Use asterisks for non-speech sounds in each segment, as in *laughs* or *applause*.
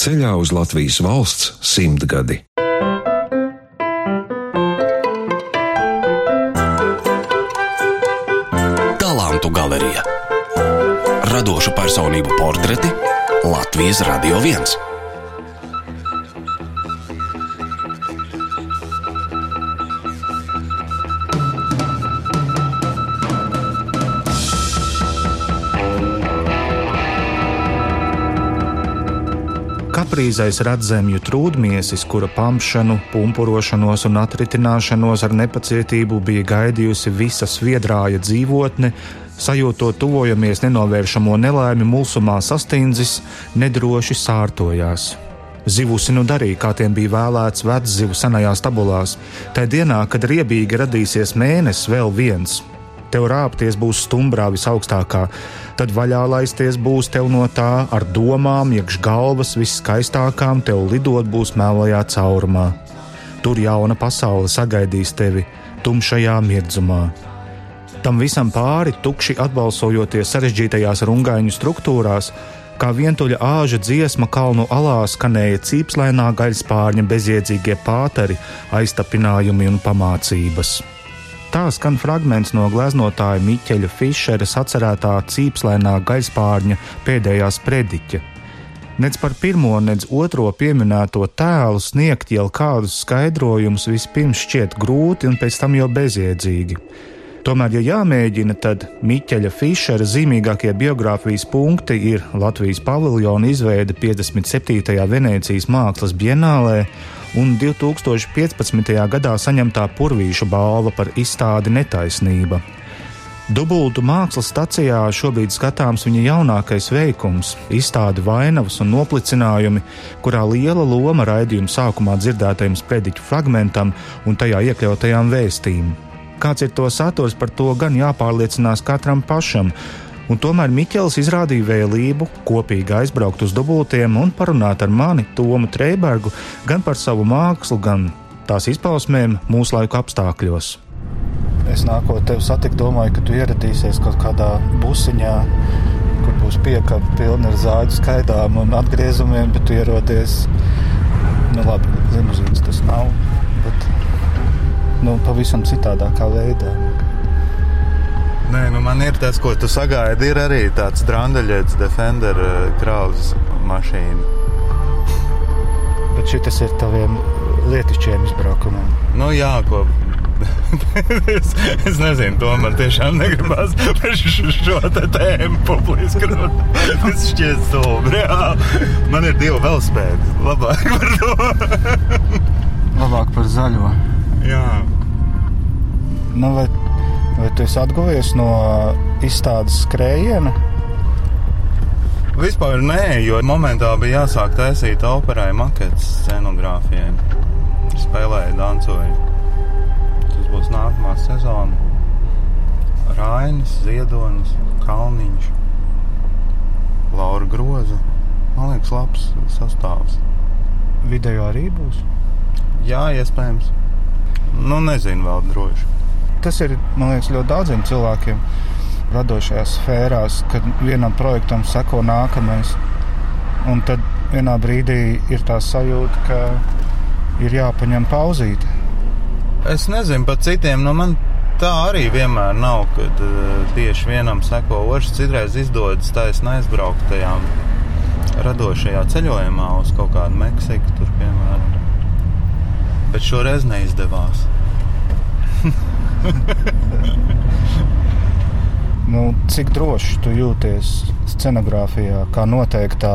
ceļā uz Latvijas valsts simtgadi. Talantu galerija Radošu personību portreti Latvijas Radio 1. Kaprīzais redzamju trūdmiesis, kura pamšanu, pumpurošanos un atritināšanos ar nepacietību bija gaidījusi visa sviedrāja dzīvotne, sajūtot tuvojamies nenovēršamo nelaimi mulsumā sastindzis, nedroši sārtojās. Zivusi nu darīja, kā tiem bija vēlēts veczivu senajās tabulās. Tā dienā, kad riebīgi radīsies mēnesis, vēl viens. Tev rāpties būs stumbrā visaugstākā, tad vaļā laisties būs tev no tā, ar domām, iekš galvas viskaistākām tev lidot būs melnajā caurumā. Tur jauna pasaule sagaidīs tevi tumšajā mirdzumā. Tam visam pāri, tukši atbalsojoties sarežģītajās rungaiņu struktūrās, kā vientuļa āža dziesma kalnu alā skanēja cīpslainā gaļspārņa bezjēdzīgie pāteri, aiztapinājumi un pamācības. Tā skan fragments no gleznotāja Miķeļa Fišera sacerētā cīpslēnā gaļspārņa pēdējās prediķa. Nec par pirmo, nec otro pieminēto tēlu sniegt jau kādus skaidrojumus vispirms šķiet grūti un pēc tam jau bezjēdzīgi. Tomēr, ja jāmēģina, tad Miķeļa Fišera zīmīgākie biogrāfijas punkti ir Latvijas paviljona izveide 57. Venecijas mākslas bienālē un 2015. gadā saņemtā Purvīša balva par izstādi Netaisnība. Dubultu mākslas stacijā šobrīd skatāms viņa jaunākais veikums, izstāde vainavas un noplicinājumi, kurā liela loma raidījuma sākumā dzirdētajam sprediķu fragmentam un tajā iekļautajām vēstīm. Kāds ir to saturs, par to gan jāpārliecinās katram pašam, un tomēr Miķels izrādīja vēlību kopīgi aizbraukt uz dubultiem un parunāt ar mani, Tomu Treibergu, gan par savu mākslu, gan tās izpausmēm laiku apstākļos. Es nākot tevi satikt, domāju, ka tu ieradīsies kaut kādā busiņā, kur būs piekāpe pilna ar zāģu skaidām un atgriezumiem, bet tu ierodies, nu labi, limuzīnas tas nav, bet nu, pavisam citādākā veidā. Nē, nu man ir tas, ko tu sagaidi. Ir arī tāds brandaļietis, Defender eh, krāvas mašīna. Bet šis ir taviem lietišķiem izbraukumiem. Nu, jā, ko. es, *laughs* es nezinu, to man tiešām negribas par šo tēmu publiski runāt. Tas šķiet stulbi. Man ir divi velospēdi. Labāk par to. Labāk par zaļo. Jā. Nu, vai Vai tu esi atguvies no izstādes skrējiena? Vispār nē, jo momentā bija jāsāk taisīt operai maketes scenogrāfijai. Spēlēja, dancoja. Tas būs nākamā sezona. Rainis, Ziedonis, Kalniņš, Laura Groza. Man liekas, labs sastāvs. Video arī būs? Jā, iespējams. Nu, nezinu vēl droši tas ir liekas, ļoti daudziem cilvēkiem radošajās sfērās, kad vienam projektam seko nākamais. Un tad vienā brīdī ir tā sajūta, ka ir jāpaņem pauzīt. Es nezinu par citiem, nu man tā arī vienmēr nav, kad uh, tieši vienam seko otrs. Citreiz izdodas taisnīgi aizbraukt tajā radošajā ceļojumā uz kaut kādu Meksiku, tur piemēram. Bet šoreiz neizdevās. *laughs* nu, cik droši tu jūties scenogrāfijā, kā noteiktā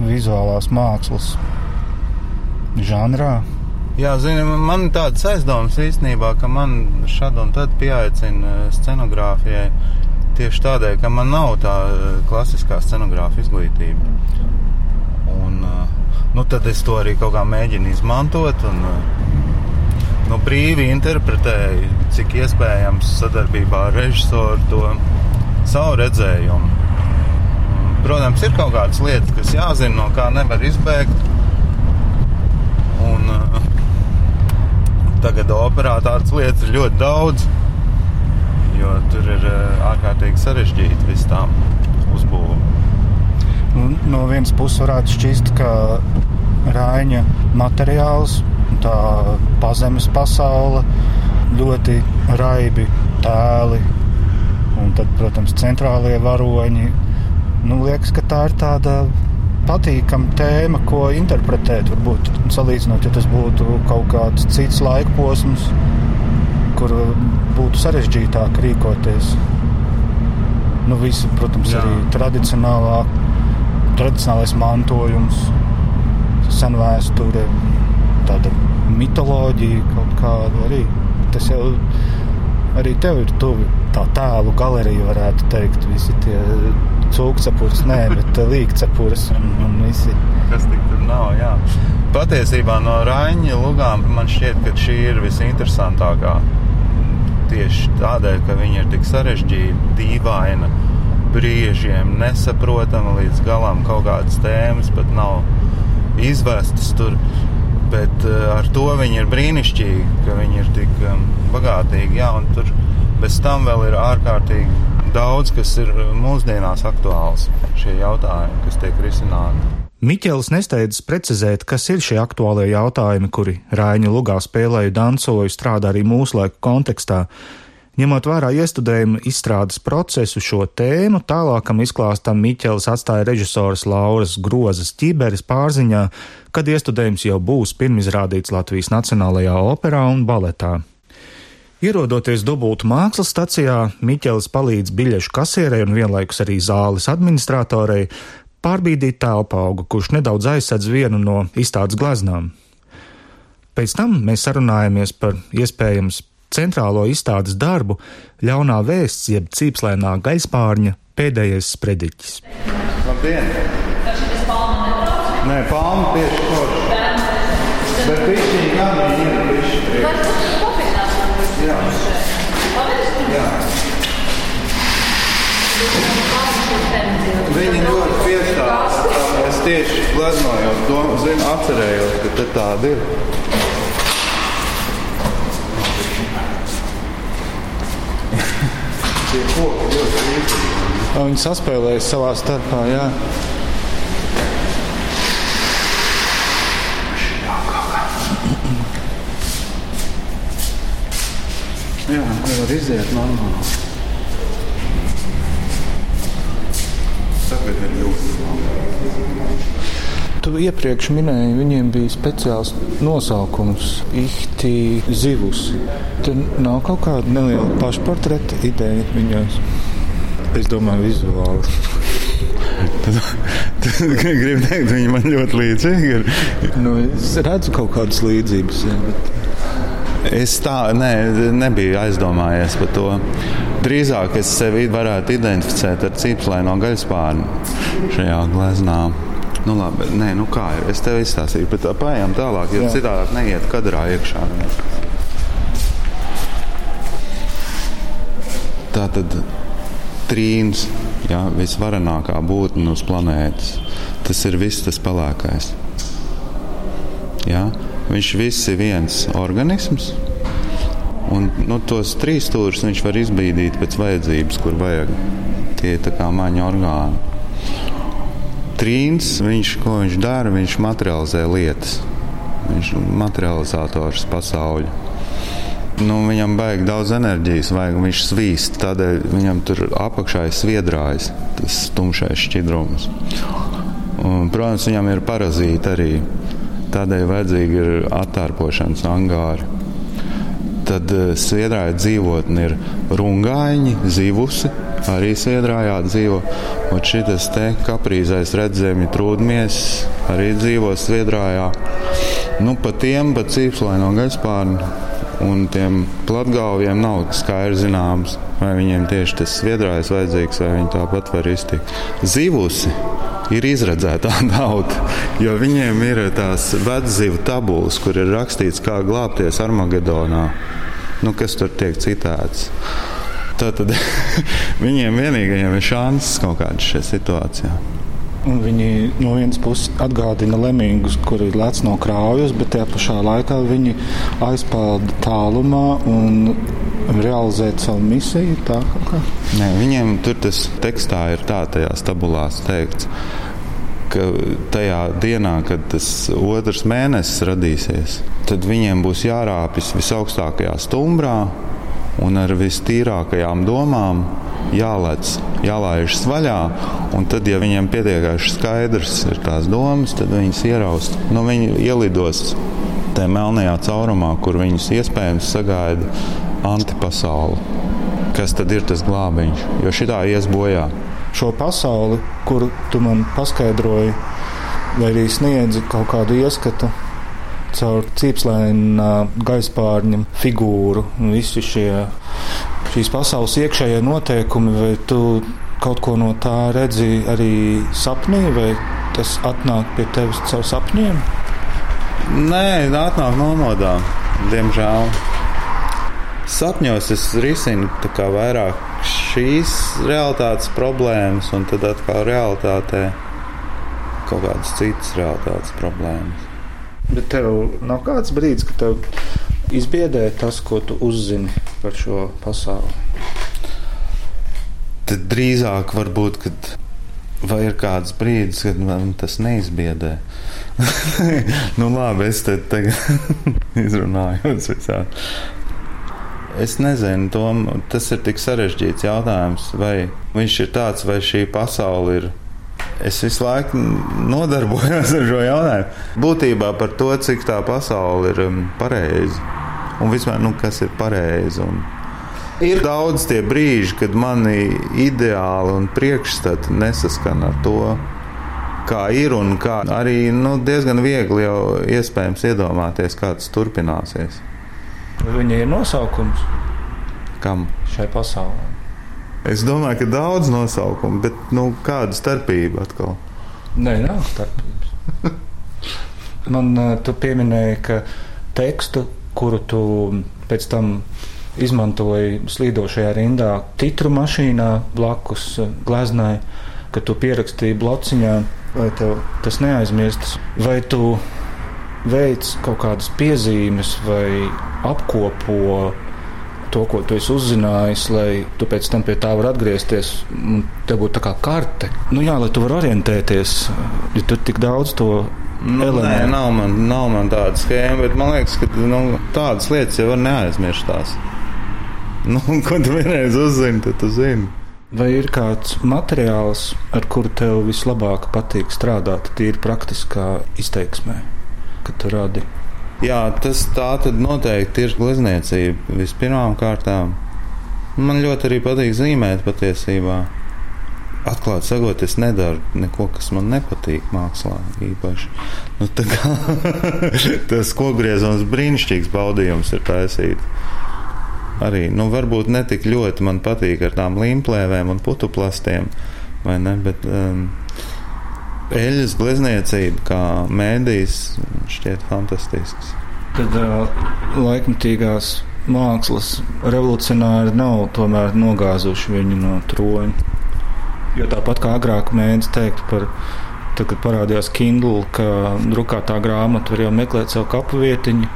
vizuālās mākslas žanrā? Jā, zini, man ir tāds aizdoms īstenībā, ka man šad un tad pieaicina eh, scenogrāfijai tieši tādēļ, ka man nav tā eh, klasiskā scenogrāfa izglītība. Un, eh, nu, tad es to arī kaut kā mēģinu izmantot un nu, brīvi interpretēju, cik iespējams sadarbībā ar režisoru to savu redzējumu. Protams, ir kaut kādas lietas, kas jāzina, no kā nevar izbēgt. Un, uh, tagad operā tādas lietas ir ļoti daudz, jo tur ir uh, ārkārtīgi sarežģīti viss tām uzbūvēm. Un no vienas puses varētu šķist, ka Rāņa materiāls, tā pazemes pasaule, ļoti raibi tēli, un tad, protams, centrālie varoņi. Nu, liekas, ka tā ir tāda patīkama tēma, ko interpretēt. Varbūt salīdzinot, ja tas būtu kaut kāds cits laika posms, kur būtu sarežģītāk rīkoties. Nu, visi, protams, Jā. arī tradicionālā, tradicionālais mantojums, senvēsture, tāda mitoloģija kaut kāda arī. Tas jau arī tev ir tuvi. Tā tēlu galerija varētu teikt, visi tie cūkcepures, nē, bet līkcepures un, un visi. Kas tik tur nav, jā. Patiesībā no Raņa lugām man šķiet, ka šī ir visinteresantākā. Tieši tādēļ, ka viņa ir tik sarežģīta, dīvaina, brīžiem nesaprotama līdz galam kaut kādas tēmas pat nav izvestas tur. Bet uh, ar to viņi ir brīnišķīgi, ka viņi ir tik um, bagātīgi. Jā, un tur bez tam vēl ir ārkārtīgi daudz, kas ir mūsdienās aktuāls. Šie jautājumi, kas tiek risināti. Miķels nesteidzas precizēt, kas ir šie aktuālie jautājumi, kuri Rāņa lugā spēlēja, dancoju, strādā arī mūsu laiku kontekstā. Ņemot vērā iestudējumu izstrādes procesu šo tēmu, tālākam izklāstam Miķels atstāja režisors Lauras Grozas ķiberes pārziņā, kad iestudējums jau būs pirmizrādīts Latvijas Nacionālajā operā un baletā. Ierodoties dubultu mākslas stacijā, Miķels palīdz biļešu kasierei un vienlaikus arī zāles administratorei pārbīdīt telpaugu, kurš nedaudz aizsedz vienu no izstādes gleznām. Pēc tam mēs sarunājamies par iespējams centrālo izstādes darbu ļaunā vēsts, jeb cīpslēnā gaļspārņa pēdējais sprediķis. Labdien! Nē, palma tieši forši. Bet viņi gan ir bišķi priekš. Jā. Jā. Viņi ļoti piestāv. Es tieši gleznojos, atcerējos, ka te tāda ir. Tie koki ļoti līdzīgi. Viņi saspēlējas savā starpā. Jā. Jā, nevar iziet normāli. Tagad ir ļoti. Tu iepriekš minēji, viņiem bija speciāls nosaukums - ihti zivus. Tur nav kaut kāda neliela pašportreta ideja viņos. Es domāju, vizuāli. *laughs* tad, tad gribu teikt, viņi man ļoti līdzīgi ir. Nu, es redzu kaut kādas līdzības. Jā, bet... Es tā ne, nebiju aizdomājies par to. Drīzāk es sevi varētu identificēt ar cīpslēno gaļspārnu šajā gleznā. Nu, labi, nē, nu kā jau es tev izstāstīju, bet pājām tālāk, jo citādi neiet kadrā iekšā. Tā tad trīns, jā, visvarenākā būtne uz planētas. Tas ir viss tas pelēkais. Jā? Viņš viss ir viens organisms. Un nu, tos trīs stūrus viņš var izbīdīt pēc vajadzības, kur vajag. Tie ir kā maņa orgāni trīns, viņš, ko viņš dara, viņš materializē lietas. Viņš ir materializators pasauļu. Nu, viņam vajag daudz enerģijas, vajag, viņš svīst. Tādēļ viņam tur apakšā ir sviedrājis tas tumšais šķidrums. Un, protams, viņam ir parazīti arī. Tādēļ vajadzīgi ir attārpošanas angāri. Tad uh, sviedrāja dzīvotni ir rungāņi, zivusi, arī Sviedrājā dzīvo. Un šis te kaprīzais redzējumi trūdmies arī dzīvo Sviedrājā. Nu, pa tiem, pa cīpslaino gaļspārnu un tiem platgalviem nav skaidrs zināms, vai viņiem tieši tas sviedrājs vajadzīgs, vai viņi tāpat var iztikt. Zivusi ir izredzēta *laughs* tauta, jo viņiem ir tās vedzivu tabulas, kur ir rakstīts, kā glābties Armagedonā. Nu, kas tur tiek citēts? Tad *laughs* viņiem vienīgajiem ir šansas kaut kādā šajā situācijā. Un viņi no vienas puses atgādina lemīgus, kuri lec no krājas, bet tajā pašā laikā viņi aizpelda tālumā un realizēt savu misiju. Tā, Nē, viņiem tur tas tekstā ir tā, tajās tabulās teikts, ka tajā dienā, kad tas otrs mēnesis radīsies, tad viņiem būs jārāpjas visaugstākajā stumbrā un ar vistīrākajām domām jālec, jālaižas vaļā. Un tad, ja viņiem pietiekami skaidrs ir tās domas, tad viņas ieraust. Nu, viņi ielidos tajā melnajā caurumā, kur viņus iespējams sagaida antipasauli. Kas tad ir tas glābiņš? Jo šitā ies bojā. Šo pasauli, kuru tu man paskaidroji, vai arī sniedzi kaut kādu ieskatu caur cīpslēna gaispārņa figūru un visi šie šīs pasaules iekšējie noteikumi, vai tu kaut ko no tā redzi arī sapnī, vai tas atnāk pie tevis caur sapņiem? Nē, atnāk nomodā, diemžēl. Sapņos es risinu vairāk šīs realitātes problēmas, un tad atkal realitātē kaut kādas citas realitātes problēmas. Bet tev nav kāds brīdis, kad tev izbiedē tas, ko tu uzzini par šo pasauli? Tad drīzāk varbūt, kad vai ir kāds brīdis, kad man tas neizbiedē. *laughs* nu, labi, es te tagad *laughs* izrunāju visādi. Es nezinu, Tom, tas ir tik sarežģīts jautājums, vai viņš ir tāds, vai šī pasaule ir Es visu laiku nodarbojos ar šo jautājumu. Būtībā par to, cik tā pasaule ir um, pareiza un vispār, nu, kas ir pareizi. Un ir daudz tie brīži, kad mani ideāli un priekšstati nesaskan ar to, kā ir un kā arī nu, diezgan viegli jau iespējams iedomāties, kā tas turpināsies. Viņa ir nosaukums kam šai pasaulē. Es domāju, ka daudz nosaukumu, bet nu, kāda starpība atkal? Nē, nav starpības. *laughs* Man tu pieminēji, ka tekstu, kuru tu pēc tam izmantoji slīdošajā rindā, titru mašīnā blakus gleznai, ka tu pierakstīji blociņā, vai tev tas neaizmirstas, vai tu veic kaut kādas piezīmes vai apkopo to, ko tu esi uzzinājis, lai tu pēc tam pie tā vari atgriezties. Tev būtu tā kā karte. Nu, jā, lai tu varētu orientēties, ja tur tik daudz to Nu, nē, nav man, nav man tāda schēma, bet man liekas, ka nu, tādas lietas jau var neaizmirstās. Nu, *laughs* ko tu vienreiz uzzini, tad tu zini. Vai ir kāds materiāls, ar kuru tev vislabāk patīk strādāt, tīri praktiskā izteiksmē, kad tu radi? Jā, tas tā tad noteikti ir glezniecība vispirmām kārtām. Man ļoti arī patīk zīmēt patiesībā. Atklāti sakot, es nedaru neko, kas man nepatīk mākslā īpaši. Nu, kā, *laughs* tas kokgriezums brīnišķīgs baudījums ir taisīt. Arī, nu, varbūt ne tik ļoti man patīk ar tām līmplēvēm un putuplastiem, vai ne, bet um, eļļas glezniecība kā mēdījis šķiet fantastisks. Tad uh, laikmatīgās mākslas revolucionāri nav tomēr nogāzuši viņu no troņa. Jo tāpat kā agrāk mēdz teikt par Tad, kad parādījās Kindle, ka drukātā grāmata var jau meklēt savu kapu vietiņu,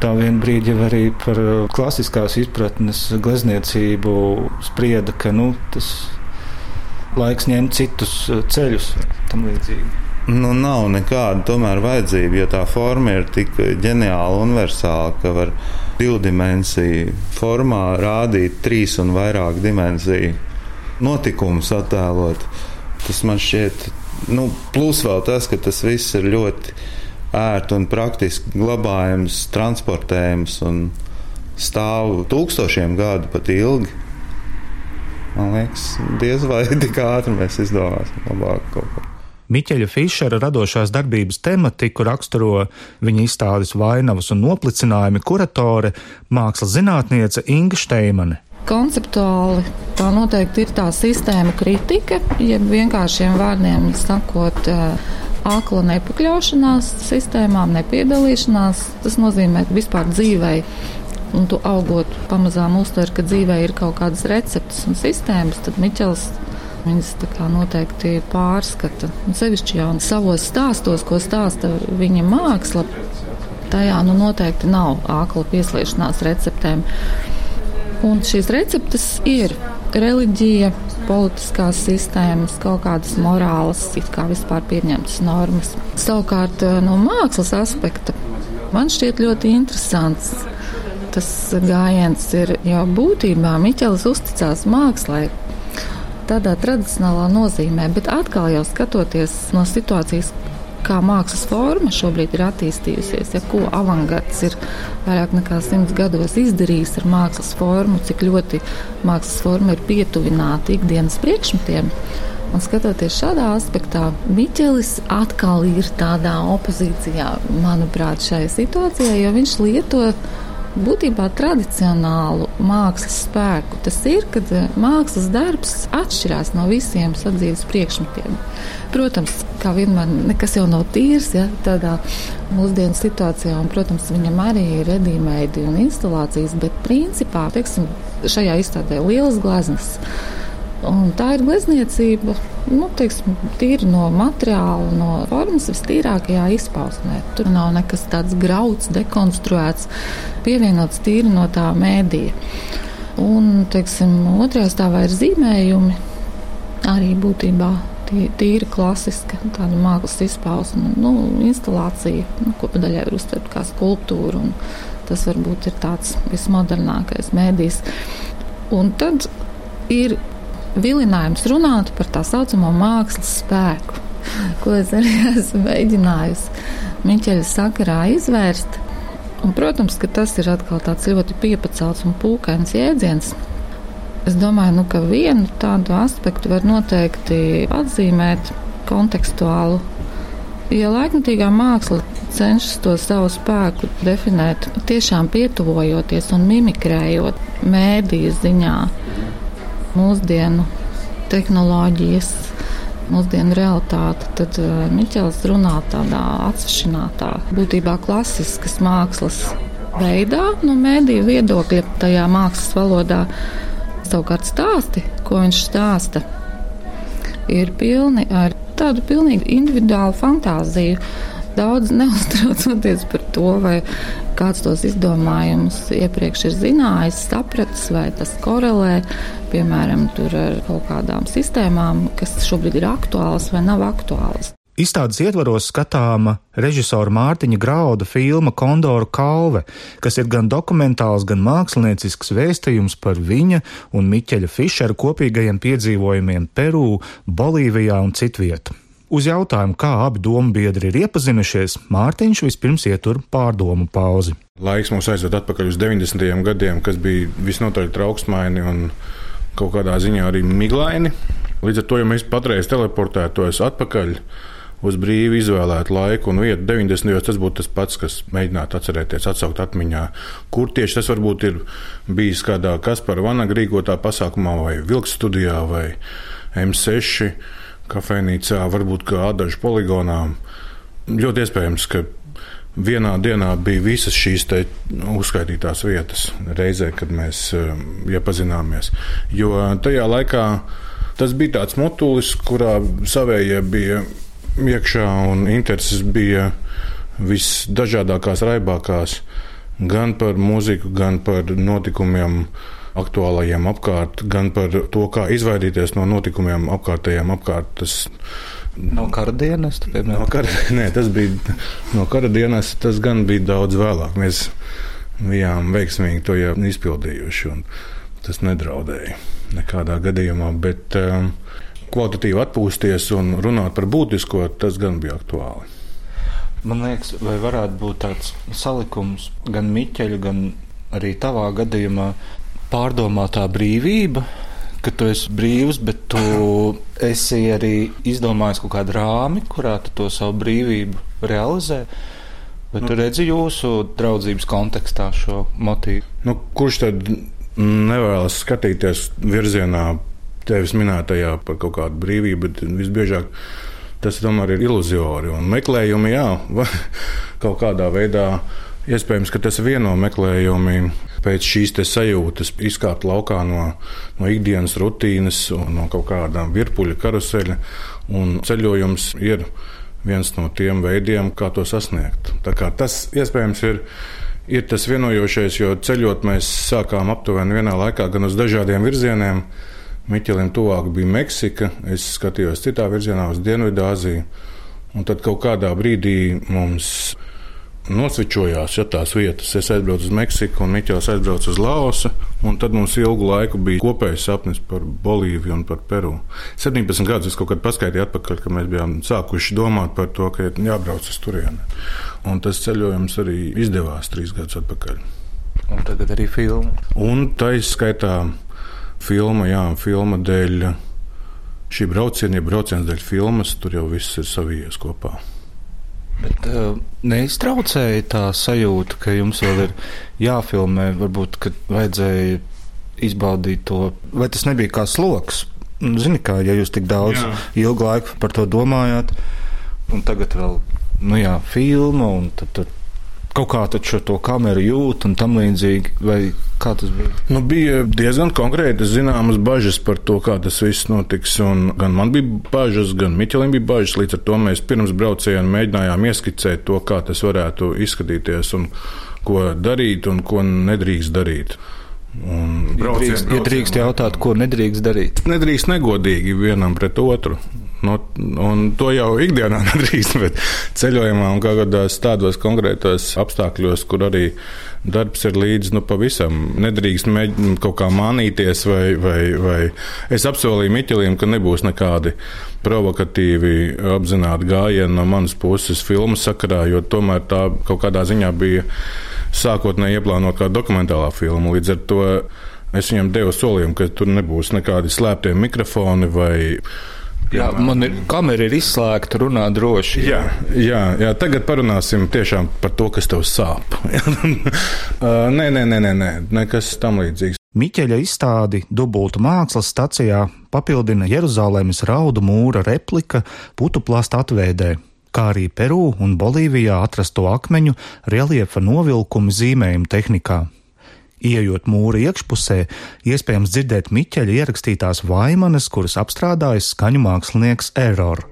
tā vienā brīdī jau arī par klasiskās izpratnes glezniecību sprieda, ka nu, tas laiks ņemt citus ceļus tam līdzīgi. Nu, nav nekāda tomēr vajadzība, jo tā forma ir tik ģeniāla, universāla, ka var divu dimensiju formā rādīt trīs un vairāk dimensiju notikumus attēlot. Tas man šķiet, nu, plus vēl tas, ka tas viss ir ļoti ērti un praktiski glabājams, transportējams un stāv tūkstošiem gadu pat ilgi. Man liekas, diez vai *laughs* tik ātri mēs izdomāsim labāk kaut ko. Miķeļa Fišera radošās darbības tematiku raksturo viņa izstādes vainavas un noplicinājumi kuratore, mākslas zinātniece Inga Šteimane. Konceptuāli tā noteikti ir tā sistēma kritika, jeb vienkāršiem vārdiem sakot, akla nepakļaušanās sistēmām, nepiedalīšanās. Tas nozīmē, ka vispār dzīvei un tu augot pamazām uztver, ka dzīvē ir kaut kādas receptes un sistēmas, tad Miķels viņas noteikti pārskata. Sevišķi jau savos stāstos, ko stāsta viņa māksla, tajā nu noteikti nav ākla piesliešanās receptēm. Un šīs receptes ir reliģija, politiskās sistēmas, kaut kādas morālas, kā vispār pieņemtas normas. Savukārt no mākslas aspekta man šķiet ļoti interesants. Tas gājiens ir jau būtībā Miķelis uzticās mākslai, tādā tradicionālā nozīmē, bet atkal jau skatoties no situācijas, kā mākslas forma šobrīd ir attīstījusies, ja ko avangards ir vairāk nekā simts gados izdarījis ar mākslas formu, cik ļoti mākslas forma ir pietuvināta ikdienas priekšmetiem. Un skatoties šādā aspektā, Miķelis atkal ir tādā opozīcijā, manuprāt, šai situācijai, jo viņš lieto būtībā tradicionālu mākslas spēku. Tas ir, kad eh, mākslas darbs atšķirās no visiem sadzīves priekšmetiem. Protams, kā vienmēr, nekas jau nav tīrs ja, tādā mūsdienu situācijā, un, protams, viņam arī ir redīmeidi un instalācijas, bet principā, teiksim, šajā izstādē lielas gleznas Un tā ir glezniecība, nu, teiksim, tīri no materiāla, no formas vistīrākajā izpausmē. Tur nav nekas tāds grauds, dekonstruēts, pievienots tīri no tā mēdīja. Un, teiksim, otrajā stāvā ir zīmējumi, arī būtībā tīri klasiska, mākslas izpausme, nu, instalācija, nu, ko padaļai var uztvert kā skulptūru. Tas varbūt ir tāds vismodernākais mēdījis. Un tad ir vilinājums runāt par tā saucamo mākslas spēku, ko es arī *laughs* esmu mēģinājusi Miķeļa sakarā izvērst. Un, protams, ka tas ir atkal tāds ļoti piepacelts un pūkains jēdziens. Es domāju, nu, ka vienu tādu aspektu var noteikti atzīmēt kontekstuālu. Ja laikmatīgā māksla cenšas to savu spēku definēt, tiešām pietuvojoties un mimikrējot mēdīju ziņā, mūsdienu tehnoloģijas, mūsdienu realitāti, tad uh, Miķels runā tādā atsevišķinātā, būtībā klasiskas mākslas veidā, no mēdīju viedokļa, tajā mākslas valodā. Savukārt stāsti, ko viņš stāsta, ir pilni ar tādu pilnīgi individuālu fantāziju daudz *laughs* neuztraucoties par to, vai kāds tos izdomājumus iepriekš ir zinājis, sapratis, vai tas korelē, piemēram, ar kaut kādām sistēmām, kas šobrīd ir aktuālas vai nav aktuālas. Izstādes ietvaros skatāma režisora Mārtiņa Grauda filma Kondoru kalve, kas ir gan dokumentāls, gan māksliniecisks vēstījums par viņa un Miķeļa Fišera kopīgajiem piedzīvojumiem Peru, Bolīvijā un citvietu. Uz jautājumu, kā abi domu biedri ir iepazinušies, Mārtiņš vispirms ietur pārdomu pauzi. Laiks mums aizved atpakaļ uz 90. gadiem, kas bija visnotaļ trauksmaini un kaut kādā ziņā arī miglaini. Līdz ar to, ja mēs patreiz teleportētos atpakaļ uz brīvi izvēlētu laiku un vietu 90. gados, tas būtu tas pats, kas mēģinātu atcerēties, atsaukt atmiņā, kur tieši tas varbūt ir bijis kādā Kaspara Vanaga rīkotā pasākumā vai Vilks studijā vai M6 kafejnīcā, varbūt kā Adažu poligonā. Ļoti iespējams, ka vienā dienā bija visas šīs uzskaitītās vietas, reizē, kad mēs um, iepazināmies. Jo tajā laikā tas bija tāds motulis, kurā savējie bija iekšā un intereses bija visdažādākās, raibākās, gan par mūziku, gan par notikumiem aktuālajiem apkārt, gan par to, kā izvairīties no notikumiem apkārtējiem apkārt. Tas, No kara dienas, piemēram? No kara, *laughs* nē, tas bija no kara dienas, tas gan bija daudz vēlāk. Mēs bijām veiksmīgi to jau izpildījuši, un tas nedraudēja nekādā gadījumā. Bet um, kvalitatīvi atpūsties un runāt par būtisko, tas gan bija aktuāli. Man liekas, vai varētu būt tāds salikums gan Miķeļa, gan arī tavā gadījumā, pārdomātā brīvība, ka tu esi brīvs, bet tu esi arī izdomājis kaut kādu rāmi, kurā tu to savu brīvību realizē. Bet nu, tu redzi jūsu draudzības kontekstā šo motīvu. Nu, kurš tad nevēlas skatīties virzienā tevis minētajā par kaut kādu brīvību, bet visbiežāk tas tomēr ir iluzori un meklējumi, jā, *laughs* kaut kādā veidā. Iespējams, ka tas vieno meklējumi pēc šīs sajūtas izkāpt laukā no, no ikdienas rutīnas no kaut kādām virpuļa karuseļa. Ceļojums ir viens no tiem veidiem, kā to sasniegt. Tas iespējams ir. Ir tas vienojošais, jo ceļot mēs sākām aptuveni vienā laikā, gan uz dažādiem virzieniem, Miķelim tuvāk bija Meksika. Es skatījos citā virzienā uz Dienvidāziju. Un tad kaut kādā brīdī mums nosvičojās ja, tās vietas. Es aizbraucu uz Meksiku, un Miķels aizbrauca uz Laosu. Tad mums ilgu laiku bija kopējs sapnis par Bolīviju un par Peru. 17 gadus es kaut kad paskaitīju atpakaļ, kad mēs bijām sākuši domāt par to, ka jābrauc uz turieni. Un tas ceļojums arī izdevās trīs gadus atpakaļ. Un tagad arī filma. Un tā izskaitā filma, jā, filma dēļ šī brauciena, ja brauciens dēļ filmas, tur jau viss ir savijies kopā. Bet uh, neiztraucēja tā sajūta, ka jums vēl ir jāfilmē, varbūt, ka vajadzēja izbaudīt to, vai tas nebija kā sloks? Nu, zini, kā, ja jūs tik daudz jā. ilgu laiku par to domājāt, un tagad vēl, nu jā, filma, un tad, tad kaut kā taču to kameru jūt un tam līdzīgi, vai kā tas bija? Nu, bija diezgan konkrēti zināmas bažas par to, kā tas viss notiks. Un gan man bija bažas, gan Miķelim bija bažas. Līdz ar to mēs pirms brauciena mēģinājām ieskicēt to, kā tas varētu izskatīties un ko darīt un ko nedrīkst darīt. Un braucien, ja drīkst, braucien, ja drīkst jautāt, ko nedrīkst darīt? Nedrīkst negodīgi vienam pret otru. No, un to jau ikdienā *laughs* nedrīkst, bet ceļojumā un kādās tādos konkrētos apstākļos, kur arī darbs ir līdzi nu, pavisam. Nedrīkst mēģināt kaut kā mānīties, vai, vai, vai es apsolīju Miķelim, ka nebūs nekādi provokatīvi apzināti gājieni no manas puses filmu sakarā, jo tomēr tā kaut kādā ziņā bija sākotnēji ieplānota kā dokumentālā filma. Līdz ar to es viņam devu solījumu, ka tur nebūs nekādi slēptie mikrofoni vai Jā, man ir kamera ir izslēgta, runā droši. Jā, jā, jā, tagad parunāsim tiešām par to, kas tev sāp. *laughs* nē, nē, nē, nē, nē, nekas tam līdzīgs. Miķeļa izstādi dubultu mākslas stacijā papildina Jeruzalemes raudu mūra replika putuplāsta atveidē, kā arī Peru un Bolīvijā atrasto akmeņu reliefa novilkumu zīmējumu tehnikā. Iejot mūra iekšpusē, iespējams dzirdēt Miķeļa ierakstītās vaimanas, kuras apstrādājis skaņu mākslinieks Error.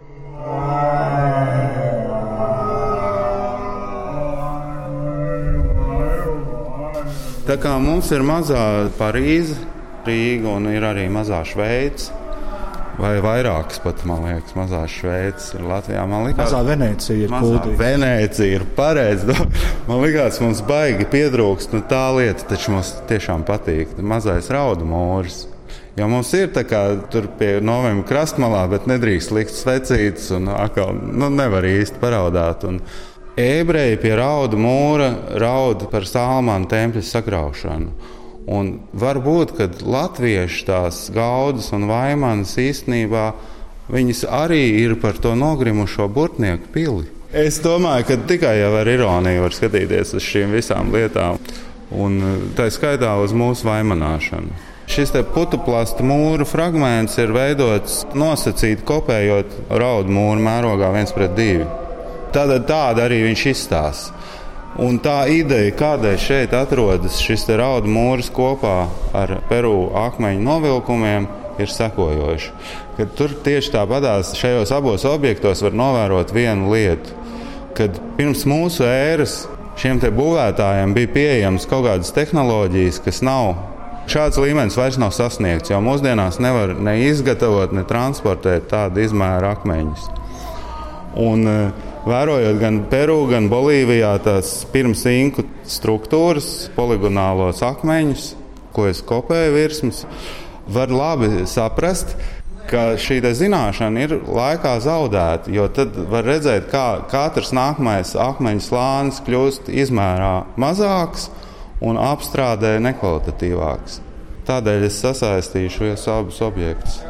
Tā kā mums ir mazā Parīze, Rīga un ir arī mazā Šveice, vai vairākas pat, man liekas, mazās Šveices ir Latvijā. Man liekas, mazā Venecija ir kūdīga. Venecija ir pareizi. *laughs* Man liekas, mums baigi pietrūkst, nu tā lieta taču mums tiešām patīk. Mazais raudu mūrs. Jo mums ir tā kā tur pie novembra krastmalā, bet nedrīkst likt svecītas un atkal nu, nevar īsti paraudāt. Un ebreji pie raudu mūra raud par Salmānu tempļa sagraušanu. Un varbūt, ka latvieši tās gaudas un vaimanas īstenībā viņas arī ir par to nogrimušo burtnieku pili. Es domāju, ka tikai ar ironiju var skatīties uz šīm visām lietām, un tā skaitā uz mūsu vaimanāšanu. Šis putuplāsta mūra fragments ir veidots nosacīti kopējot raudu mūru mērogā viens pret divu. Tāda, tāda arī viņš izstāsta. Un tā ideja, kādēļ šeit atrodas šis raudu mūris kopā ar Peru akmeņu novilkumiem, ir sekojoša. Kad tur tieši tāpatās šajos abos objektos var novērot vienu lietu, kad pirms mūsu ēras šiem būvētājiem bija pieejamas kaut kādas tehnoloģijas, kas nav. Šāds līmenis vairs nav sasniegts, jo mūsdienās nevar ne izgatavot, ne transportēt tādu izmēru akmeņus. Un, uh, Vērojot gan Peru, gan Bolīvijā tās pirms inku struktūras, poligonālos akmeņus, ko es kopēju virsmas, var labi saprast, ka šī zināšana ir laikā zaudēta. Jo tad var redzēt, kā katrs nākamais akmeņu slānis kļūst izmērā mazāks un apstrādē nekvalitatīvāks. Tādēļ es sasaistīju šos abus objektus.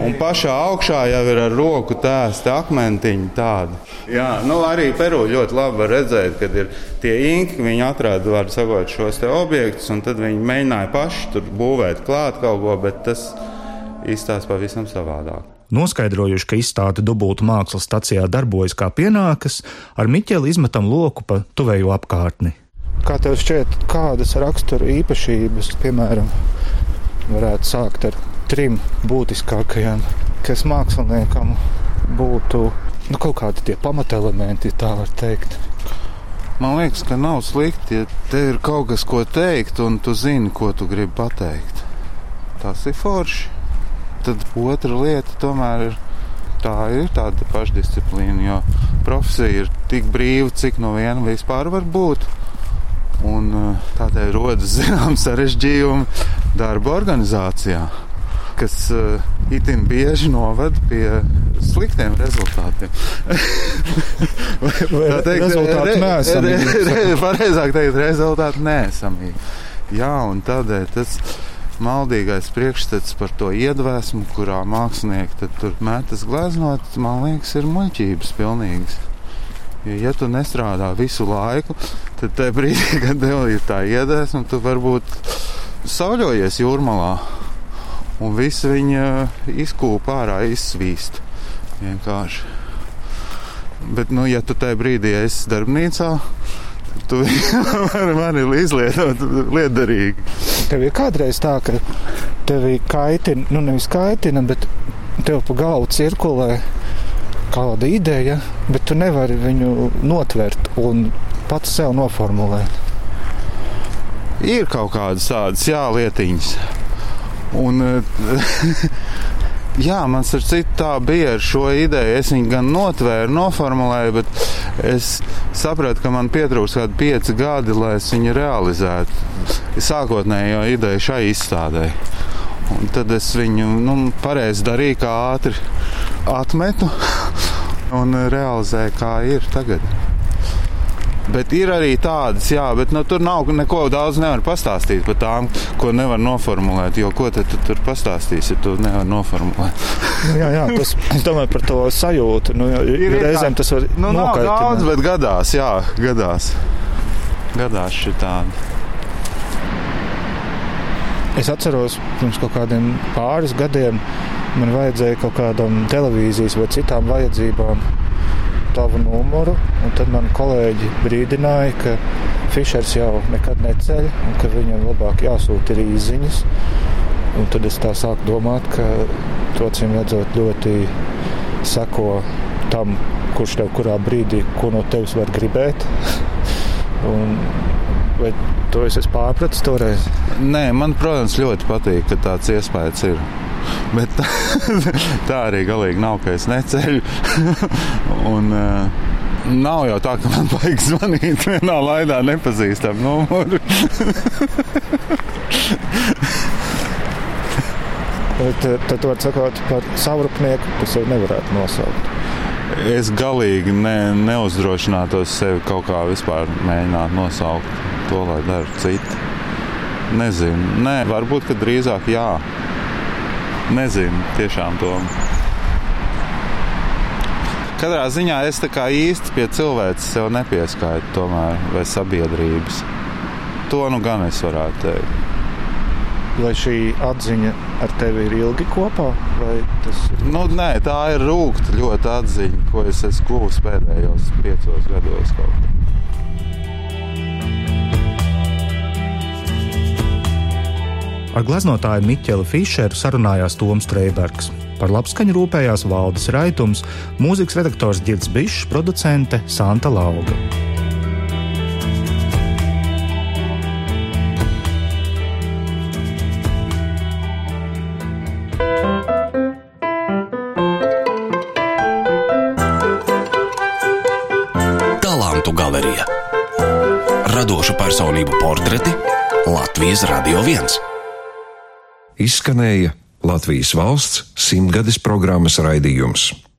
Un pašā augšā jau ir ar roku tēsti akmentiņi tādi. Jā, nu arī Peru ļoti labi redzēt, kad ir tie inki, viņi atrada, var sakot, šos objektus, un tad viņi mēģināja paši tur būvēt klāt kaut ko, bet tas izstāsta pavisam savādāk. Noskaidrojuši, ka izstāde dubultu mākslas stacijā darbojas kā pienākas, ar Miķeli izmetam loku pa tuvējo apkārtni. Kā tev šķiet, kādas rakstura īpašības, piemēram, varētu sākt ar trim būtiskākajiem, kas māksliniekam būtu nu, kaut kādi tie pamatelementi, tā var teikt. Man liekas, ka nav slikti, ja tev ir kaut kas, ko teikt, un tu zini, ko tu gribi pateikt. Tas ir forši. tad otra lieta tomēr ir tā ir tāda pašdisciplīna, jo profesija ir tik brīva, cik no viena vispār var būt. Un eh, tādēļ rodas *laughs* zināms sarežģījumi darba organizācijā, kas uh, itin bieži noved pie sliktiem rezultātiem. *laughs* vai, vai tā teikt, rezultāti neesamīgi. Pareizāk teikt, rezultāti neesamīgi. Jā, un tādēļ tas maldīgais priekšstats par to iedvesmu, kurā mākslinieki tur metas gleznot, man liekas, ir muļķības pilnīgas. Jo, ja tu nestrādā visu laiku, tad tajā brīdī, *laughs* kad tev ir tā iedvesma, tu varbūt sauļojies jūrmalā un viss viņa izkūpa ārā, izsvīst. Vienkārši. Bet, nu, ja tu tajā brīdī esi darbnīcā, tad tu *laughs* vari mani izlietot liederīgi. Tev ir kādreiz tā, ka tevi kaitina, nu nevis kaitina, bet tev pa galvu cirkulē kāda ideja, bet tu nevari viņu notvert un pats sev noformulēt. Ir kaut kādas tādas jā, lietiņas. Un, *laughs* jā, man ar citu tā bija ar šo ideju. Es viņu gan notvēru, noformulēju, bet es sapratu, ka man pietrūks kādi pieci gadi, lai es viņu realizētu. Sākotnējo ideju šai izstādē. Un tad es viņu nu, pareizi darīju, kā ātri atmetu *laughs* un realizēju, kā ir tagad. Bet ir arī tādas, jā, bet nu, tur nav neko daudz nevar pastāstīt par tām, ko nevar noformulēt. Jo ko tad tu tur pastāstīsi, ja tu nevari noformulēt? jā, jā, tas es domāju par to sajūtu. Nu, ir reizēm tas var nu, nav daudz, bet gadās, jā, gadās. Gadās šī tāda. Es atceros, pirms kaut kādiem pāris gadiem man vajadzēja kaut kādam televīzijas vai citām vajadzībām tavu numuru. Tad man kolēģi brīdināja, ka Fišers jau nekad neceļ un ka viņam labāk jāsūta ir īsiņas. Un tad es tā sāku domāt, ka to cīm redzot ļoti seko tam, kurš tev kurā brīdī ko no tevis var gribēt. *laughs* un, vai to es esmu pārpratis toreiz? Nē, man, protams, ļoti patīk, ka tāds iespējas ir. Bet *laughs* tā, arī galīgi nav, ka es neceļu. *laughs* un, uh, Nav jau tā, ka man vajag zvanīt vienā laidā nepazīstam numuru. *laughs* tad, tad var sakot par savrupnieku, kas jau nevarētu nosaukt. Es galīgi ne, neuzdrošinātos sevi kaut kā vispār mēģināt nosaukt to, lai dara citi. Nezinu, Nē, varbūt, drīzāk jā. Nezinu, tiešām to. Katrā ziņā es tā kā īsti pie cilvēces sev nepieskaitu, tomēr, vai sabiedrības. To nu gan es varētu teikt. Vai šī atziņa ar tevi ir ilgi kopā? Ir... Nu, nē, tā ir rūkta ļoti atziņa, ko es esmu guvis pēdējos piecos gados. Kaut. Ar gleznotāju Miķeli Fischeru sarunājās Toms Streibergs. Par labskaņu rūpējās Valdis Raitums, mūzikas redaktors Girds Bišs, producente Santa Lauga. Talantu galerija Radošu personību portreti Latvijas Radio 1 izskanēja Latvijas valsts simtgades programmas raidījums.